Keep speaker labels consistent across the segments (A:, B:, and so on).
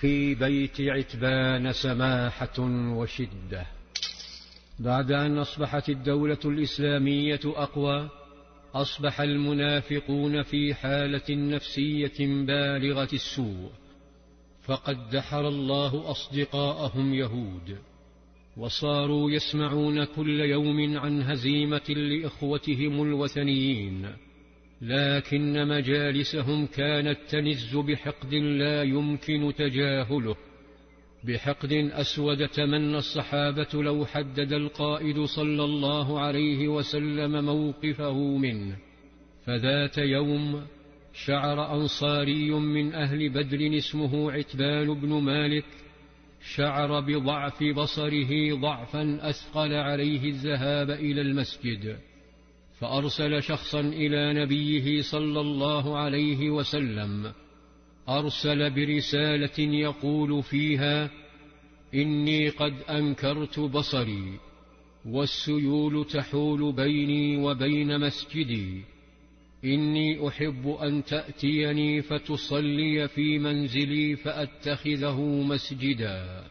A: في بيت عتبان سماحة وشدة. بعد أن أصبحت الدولة الإسلامية أقوى أصبح المنافقون في حالة نفسية بالغة السوء فقد دحر الله أصدقاءهم يهود وصاروا يسمعون كل يوم عن هزيمة لإخوتهم الوثنيين. لكن مجالسهم كانت تنز بحقد لا يمكن تجاهله. بحقد أسود تمنى الصحابة لو حدد القائد صلى الله عليه وسلم موقفه منه. فذات يوم شعر أنصاري من أهل بدر اسمه عتبان بن مالك شعر بضعف بصره ضعفا أثقل عليه الذهاب إلى المسجد. فأرسل شخصا إلى نبيه صلى الله عليه وسلم أرسل برسالة يقول فيها إني قد أنكرت بصري والسيول تحول بيني وبين مسجدي إني أحب أن تأتيني فتصلي في منزلي فأتخذه مسجدا.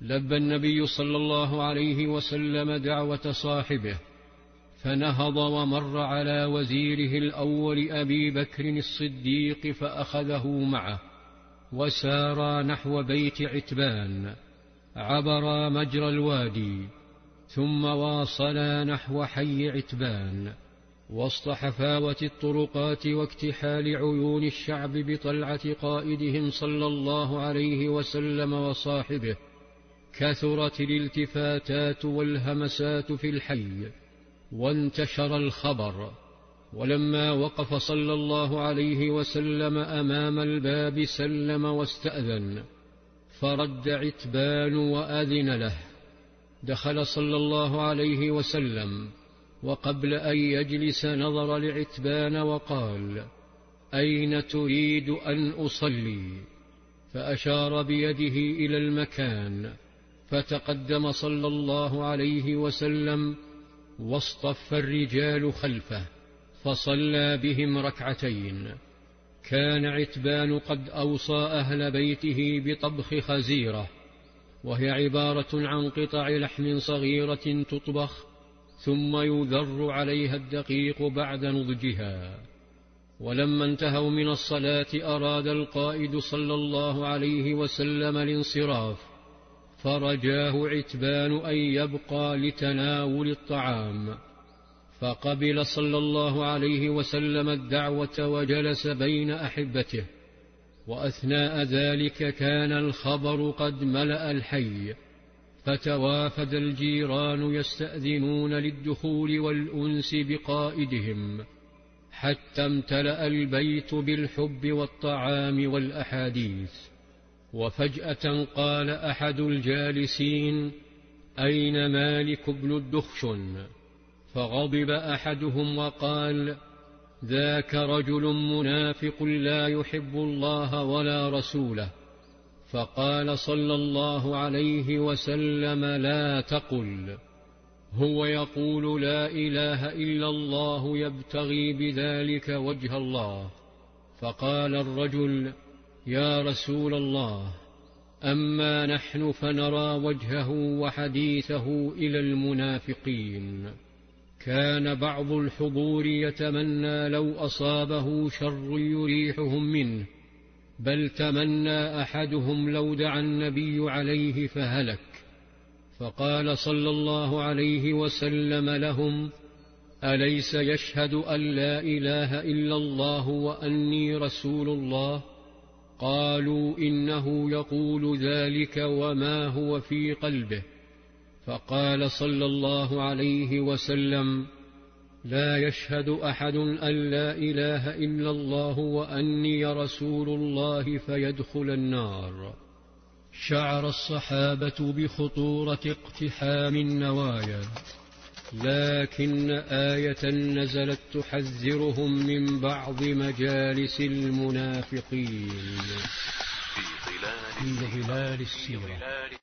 A: لبى النبي صلى الله عليه وسلم دعوة صاحبه فنهض ومر على وزيره الأول أبي بكر الصديق فأخذه معه وسارا نحو بيت عتبان عبرا مجرى الوادي ثم واصلا نحو حي عتبان وسط حفاوة الطرقات واكتحال عيون الشعب بطلعة قائدهم صلى الله عليه وسلم وصاحبه كثرت الالتفاتات والهمسات في الحي. وانتشر الخبر. ولما وقف صلى الله عليه وسلم أمام الباب سلم واستأذن. فرد عتبان وأذن له. دخل صلى الله عليه وسلم. وقبل أن يجلس نظر لعتبان وقال أين تريد أن أصلي؟ فأشار بيده إلى المكان. فتقدم صلى الله عليه وسلم واصطف الرجال خلفه فصلى بهم ركعتين. كان عتبان قد أوصى أهل بيته بطبخ خزيرة وهي عبارة عن قطع لحم صغيرة تطبخ ثم يذر عليها الدقيق بعد نضجها. ولما انتهوا من الصلاة أراد القائد صلى الله عليه وسلم الانصراف فرجاه عتبان أن يبقى لتناول الطعام. فقبل صلى الله عليه وسلم الدعوة وجلس بين أحبته وأثناء ذلك كان الخبر قد ملأ الحي. فتوافد الجيران يستأذنون للدخول والأنس بقائدهم حتى امتلأ البيت بالحب والطعام والأحاديث. وفجأة قال أحد الجالسين أين مالك بن الدخشن؟ فغضب أحدهم وقال ذاك رجل منافق لا يحب الله ولا رسوله. فقال صلى الله عليه وسلم لا تقل. هو يقول لا إله إلا الله يبتغي بذلك وجه الله. فقال الرجل يا رسول الله أما نحن فنرى وجهه وحديثه إلى المنافقين. كان بعض الحضور يتمنى لو أصابه شر يريحهم منه بل تمنى أحدهم لو دعا النبي عليه فهلك. فقال صلى الله عليه وسلم لهم أليس يشهد أن لا إله إلا الله وأني رسول الله؟ قالوا إنه يقول ذلك وما هو في قلبه. فقال صلى الله عليه وسلم لا يشهد أحد أن لا إله إلا الله وأني رسول الله فيدخل النار. شعر الصحابة بخطورة اقتحام النوايا. لكن آية نزلت تحذرهم من بعض مجالس المنافقين.
B: في ظلال السيرة.